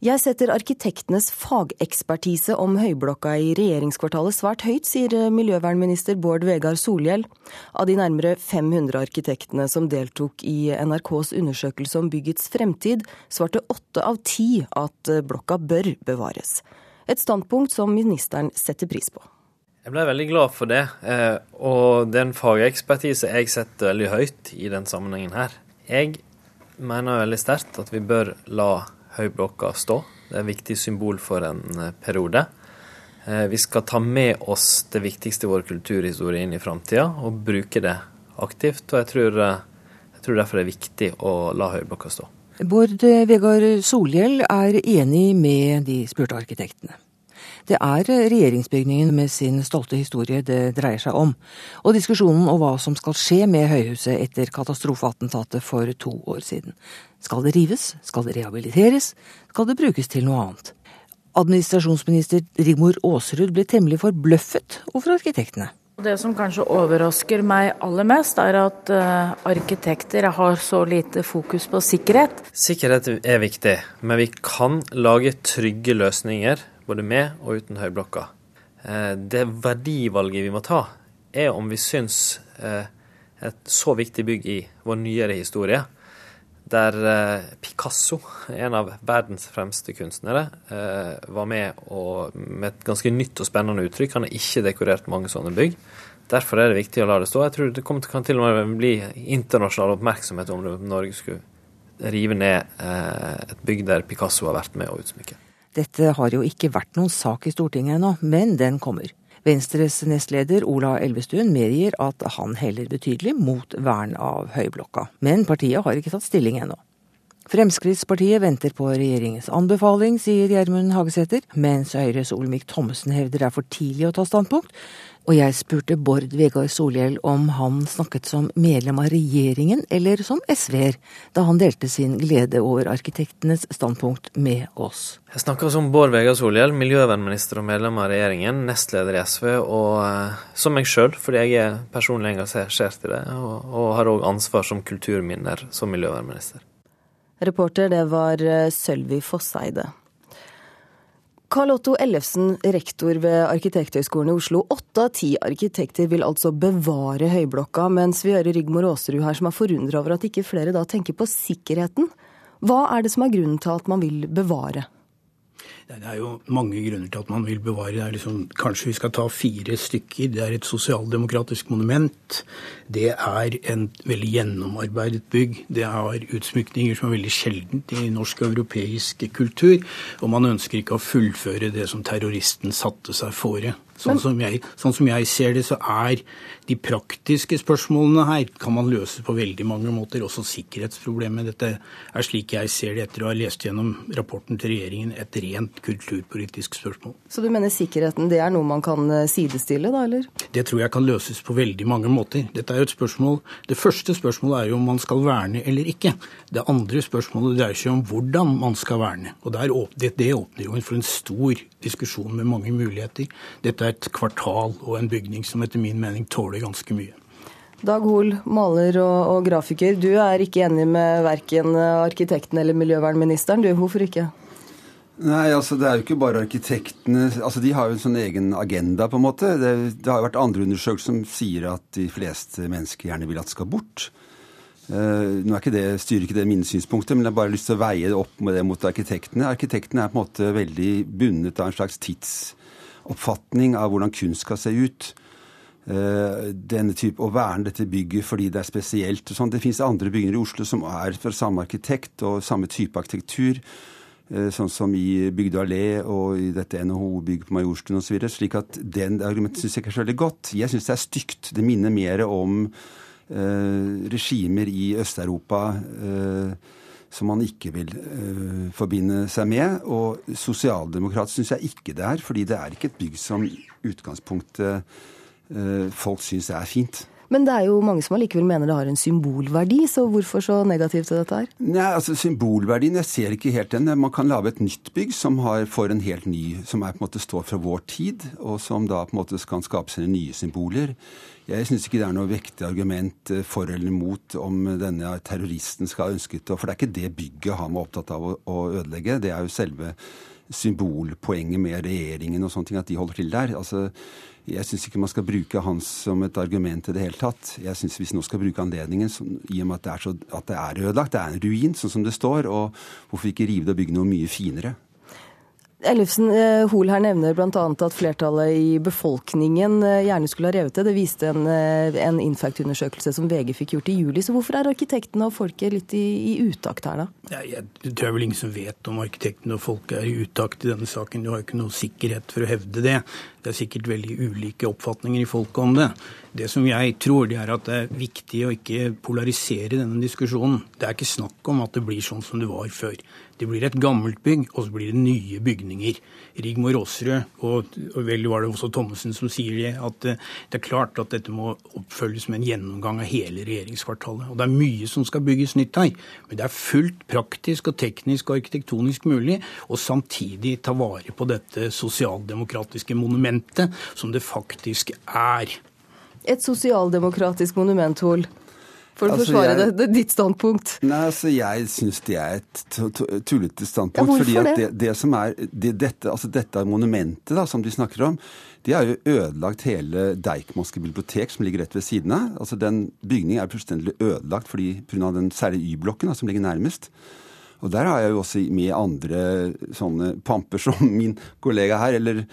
Jeg setter arkitektenes fagekspertise om Høyblokka i regjeringskvartalet svært høyt, sier miljøvernminister Bård Vegar Solhjell. Av de nærmere 500 arkitektene som deltok i NRKs undersøkelse om byggets fremtid, svarte åtte av ti at blokka bør bevares. Et standpunkt som ministeren setter pris på. Jeg ble veldig glad for det, eh, og den fagekspertise jeg setter veldig høyt i den sammenhengen her. Jeg mener veldig sterkt at vi bør la Høyblokka stå. Det er et viktig symbol for en eh, periode. Eh, vi skal ta med oss det viktigste i vår kulturhistorie inn i framtida, og bruke det aktivt. Og jeg tror, eh, jeg tror derfor det er viktig å la Høyblokka stå. Bård Vegard Solhjell er enig med de spurte arkitektene. Det er regjeringsbygningen med sin stolte historie det dreier seg om, og diskusjonen om hva som skal skje med høyhuset etter katastrofeattentatet for to år siden. Skal det rives? Skal det rehabiliteres? Skal det brukes til noe annet? Administrasjonsminister Rigmor Aasrud ble temmelig forbløffet over arkitektene. Det som kanskje overrasker meg aller mest, er at uh, arkitekter har så lite fokus på sikkerhet. Sikkerhet er viktig, men vi kan lage trygge løsninger både med og uten høyblokka. Uh, det verdivalget vi må ta, er om vi syns uh, et så viktig bygg i vår nyere historie der eh, Picasso, en av verdens fremste kunstnere, eh, var med og med et ganske nytt og spennende uttrykk. Han har ikke dekorert mange sånne bygg. Derfor er det viktig å la det stå. Jeg tror det kommer til, kan til og med bli internasjonal oppmerksomhet om Norge skulle rive ned eh, et bygg der Picasso har vært med å utsmykke. Dette har jo ikke vært noen sak i Stortinget ennå, men den kommer. Venstres nestleder Ola Elvestuen medgir at han heller betydelig mot vern av Høyblokka, men partiet har ikke tatt stilling ennå. Fremskrittspartiet venter på regjeringens anbefaling, sier Gjermund Hagesæter, mens Høyres Olemic Thommessen hevder det er for tidlig å ta standpunkt, og jeg spurte Bård Vegar Solhjell om han snakket som medlem av regjeringen eller som SV-er, da han delte sin glede over arkitektenes standpunkt med oss. Jeg snakker som Bård Vegar Solhjell, miljøvernminister og medlem av regjeringen, nestleder i SV, og uh, som meg sjøl, fordi jeg er personlig engasjert i det, og, og har òg ansvar som kulturminner som miljøvernminister. Reporter, det var eh, Sølvi Fosseide. Karl Otto Ellefsen, rektor ved Arkitekthøgskolen i Oslo. Åtte av ti arkitekter vil altså bevare Høyblokka, mens vi hører Rigmor Aasrud her som er forundra over at ikke flere da tenker på sikkerheten. Hva er det som er grunnen til at man vil bevare? Det er jo mange grunner til at man vil bevare det. Liksom, kanskje vi skal ta fire stykker. Det er et sosialdemokratisk monument. Det er en veldig gjennomarbeidet bygg. Det har utsmykninger som er veldig sjeldent i norsk og europeisk kultur. Og man ønsker ikke å fullføre det som terroristen satte seg fore. Sånn som, jeg, sånn som jeg ser det, så er de praktiske spørsmålene her kan man løse på veldig mange måter. Også sikkerhetsproblemet. Dette er slik jeg ser det etter å ha lest gjennom rapporten til regjeringen, et rent kulturpolitisk spørsmål. Så du mener sikkerheten det er noe man kan eh, sidestille, da, eller? Det tror jeg kan løses på veldig mange måter. Dette er jo et spørsmål Det første spørsmålet er jo om man skal verne eller ikke. Det andre spørsmålet dreier seg om hvordan man skal verne. Og det, det åpner jo for en stor diskusjon med mange muligheter. Dette er et kvartal og en bygning som etter min mening tåler ganske mye. Dag Hol, maler og, og grafiker. Du er ikke enig med verken arkitekten eller miljøvernministeren. Du, hvorfor ikke? Nei, altså Det er jo ikke bare arkitektene. altså De har jo en sånn egen agenda, på en måte. Det, det har jo vært andre undersøkelser som sier at de fleste mennesker gjerne vil at det skal bort. Uh, nå er ikke det, styrer ikke det mine synspunkter, men jeg har bare lyst til å veie det opp med det mot arkitektene. Arkitektene er på en måte veldig bundet av en slags tidsoppfatning av hvordan kunst skal se ut. Uh, denne type, Å verne dette bygget fordi det er spesielt. sånn. Det fins andre bygninger i Oslo som er fra samme arkitekt og samme type arkitektur. Uh, sånn som i Bygdø allé og i dette NHO-bygget på Majorstuen osv. Slik at den argumentet syns jeg ikke er så veldig godt. Jeg syns det er stygt. Det minner mer om Eh, regimer i Øst-Europa eh, som man ikke vil uh, forbinde seg med. Og sosialdemokrat syns jeg ikke det er, fordi det er ikke et bygg som utgangspunktet uh, folk syns er fint. Men det er jo mange som allikevel mener det har en symbolverdi, så hvorfor så negativt til dette her? Nei, altså Symbolverdien, jeg ser ikke helt den. Man kan lage et nytt bygg som har, får en helt ny, som er, på en måte står fra vår tid, og som da på en måte kan skape sine nye symboler. Jeg syns ikke det er noe vektig argument eh, for eller imot om denne terroristen skal ha ønsket det. For det er ikke det bygget han var opptatt av å ødelegge. Det er jo selve symbolpoenget med regjeringen og sånne ting, at de holder til der. Altså, jeg syns ikke man skal bruke hans som et argument i det hele tatt. Jeg syns hvis vi nå skal bruke anledningen, så, i og med at det, er så, at det er ødelagt, det er en ruin, sånn som det står, og hvorfor ikke rive det og bygge noe mye finere? Ellefsen Hoel Hol her nevner bl.a. at flertallet i befolkningen eh, gjerne skulle ha revet det. Det viste en, eh, en Infact-undersøkelse som VG fikk gjort i juli. Så hvorfor er arkitektene og folket litt i, i utakt her, da? Ja, jeg tror vel ingen som vet om arkitektene og folket er i utakt i denne saken. Du har jo ikke noe sikkerhet for å hevde det. Det er sikkert veldig ulike oppfatninger i folket om det. Det som jeg tror, det er at det er viktig å ikke polarisere denne diskusjonen. Det er ikke snakk om at det blir sånn som det var før. Det blir et gammelt bygg, og så blir det nye bygninger. Rigmor Aasrud, og, og vel var det også Thommessen som sier det, at eh, det er klart at dette må oppfølges med en gjennomgang av hele regjeringskvartalet. Og det er mye som skal bygges nytt her. Men det er fullt praktisk og teknisk og arkitektonisk mulig, og samtidig ta vare på dette sosialdemokratiske monumentet monumentet som det faktisk er. Et sosialdemokratisk monument, Hol. For å altså, forsvare jeg, det, det, ditt standpunkt. Nei, altså Jeg syns det er et tullete standpunkt. Ja, fordi at det? Det, som er, det, dette, altså dette monumentet da, som de snakker om, de har jo ødelagt hele Deichmanske bibliotek, som ligger rett ved siden av. Altså Den bygningen er fullstendig ødelagt fordi pga. den særlig Y-blokken som ligger nærmest. Og der har jeg jo også med andre sånne pamper som min kollega her, eller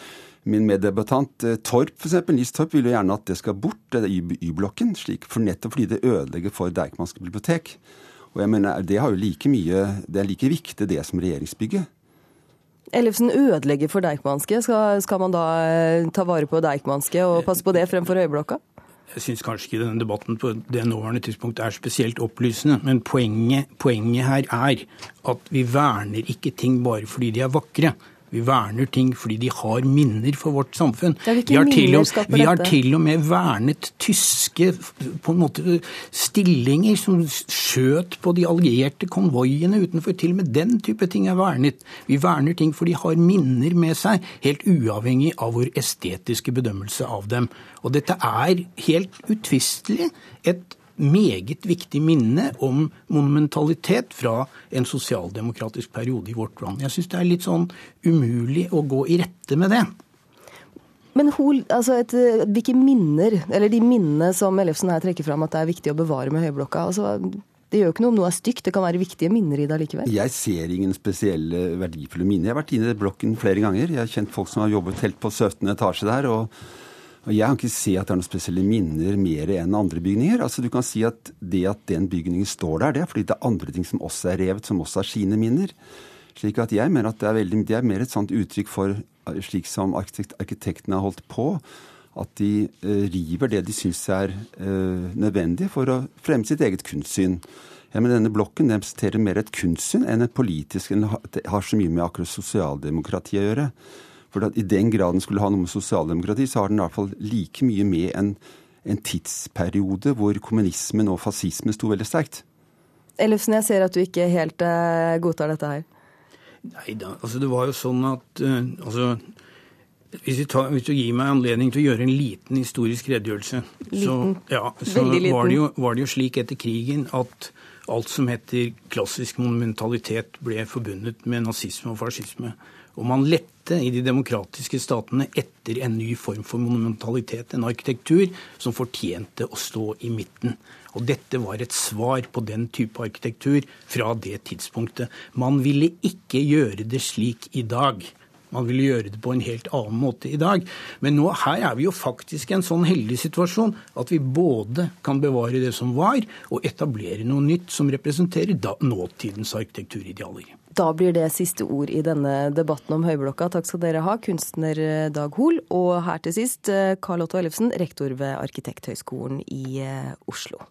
min meddebattant eh, Torp, f.eks. Nis Torp, vil jo gjerne at det skal bort, det Y-blokken. For nettopp fordi det ødelegger for Deichmanske bibliotek. Og jeg mener, Det har jo like mye, det er like viktig det som regjeringsbygget. Ellefsen ødelegger for Deichmanske. Skal, skal, man da eh, ta vare på Deichmanske og passe på det fremfor Høyblokka? Jeg syns kanskje ikke denne debatten på det nåværende tidspunkt er spesielt opplysende. Men poenget, poenget her er at vi verner ikke ting bare fordi de er vakre. Vi verner ting fordi de har minner for vårt samfunn. Vi har, og, vi har til og med vernet tyske på en måte, stillinger som skjøt på de allierte konvoiene utenfor. Til og med den type ting er vernet. Vi verner ting fordi de har minner med seg, helt uavhengig av vår estetiske bedømmelse av dem. Og dette er helt utvistelig et meget viktig minne om monumentalitet fra en sosialdemokratisk periode i vårt land. Jeg syns det er litt sånn umulig å gå i rette med det. Men Hol, altså et, hvilke minner, eller de minnene som Ellefsen her trekker fram at det er viktig å bevare med Høyblokka, altså, det gjør jo ikke noe om noe er stygt, det kan være viktige minner i det likevel? Jeg ser ingen spesielle verdifulle minner. Jeg har vært inne i blokken flere ganger. Jeg har kjent folk som har jobbet helt på 17. etasje der. og og Jeg kan ikke se at det er noen spesielle minner mer enn andre bygninger. Altså Du kan si at det at den bygningen står der, det er fordi det er andre ting som også er revet, som også har sine minner. Slik at jeg mener at det er, veldig, det er mer et sånt uttrykk for slik som arkitekt, arkitektene har holdt på. At de uh, river det de syns er uh, nødvendig for å fremme sitt eget kunstsyn. Ja, men denne blokken representerer mer et kunstsyn enn et politisk. Det har så mye med akkurat sosialdemokrati å gjøre. For at I den grad den skulle ha noe med sosialdemokrati, så har den i hvert fall like mye med en, en tidsperiode hvor kommunismen og fascismen sto veldig sterkt. Ellefsen, jeg ser at du ikke helt uh, godtar dette her. Nei da, altså det var jo sånn at uh, altså, hvis, tar, hvis, du gir meg anledning til å gjøre en liten historisk redegjørelse, liten. så, ja, så var, det jo, var det jo slik etter krigen at alt som heter klassisk monumentalitet, ble forbundet med nazisme og fascisme. Og man lette i de demokratiske statene etter en ny form for monumentalitet, en arkitektur som fortjente å stå i midten. Og dette var et svar på den type arkitektur fra det tidspunktet. Man ville ikke gjøre det slik i dag. Man ville gjøre det på en helt annen måte i dag. Men nå, her er vi jo faktisk i en sånn heldig situasjon at vi både kan bevare det som var, og etablere noe nytt som representerer nåtidens arkitekturidealer. Da blir det siste ord i denne debatten om Høyblokka. Takk skal dere ha, kunstner Dag Hol. Og her til sist, Karl Otto Ellefsen, rektor ved Arkitekthøgskolen i eh, Oslo.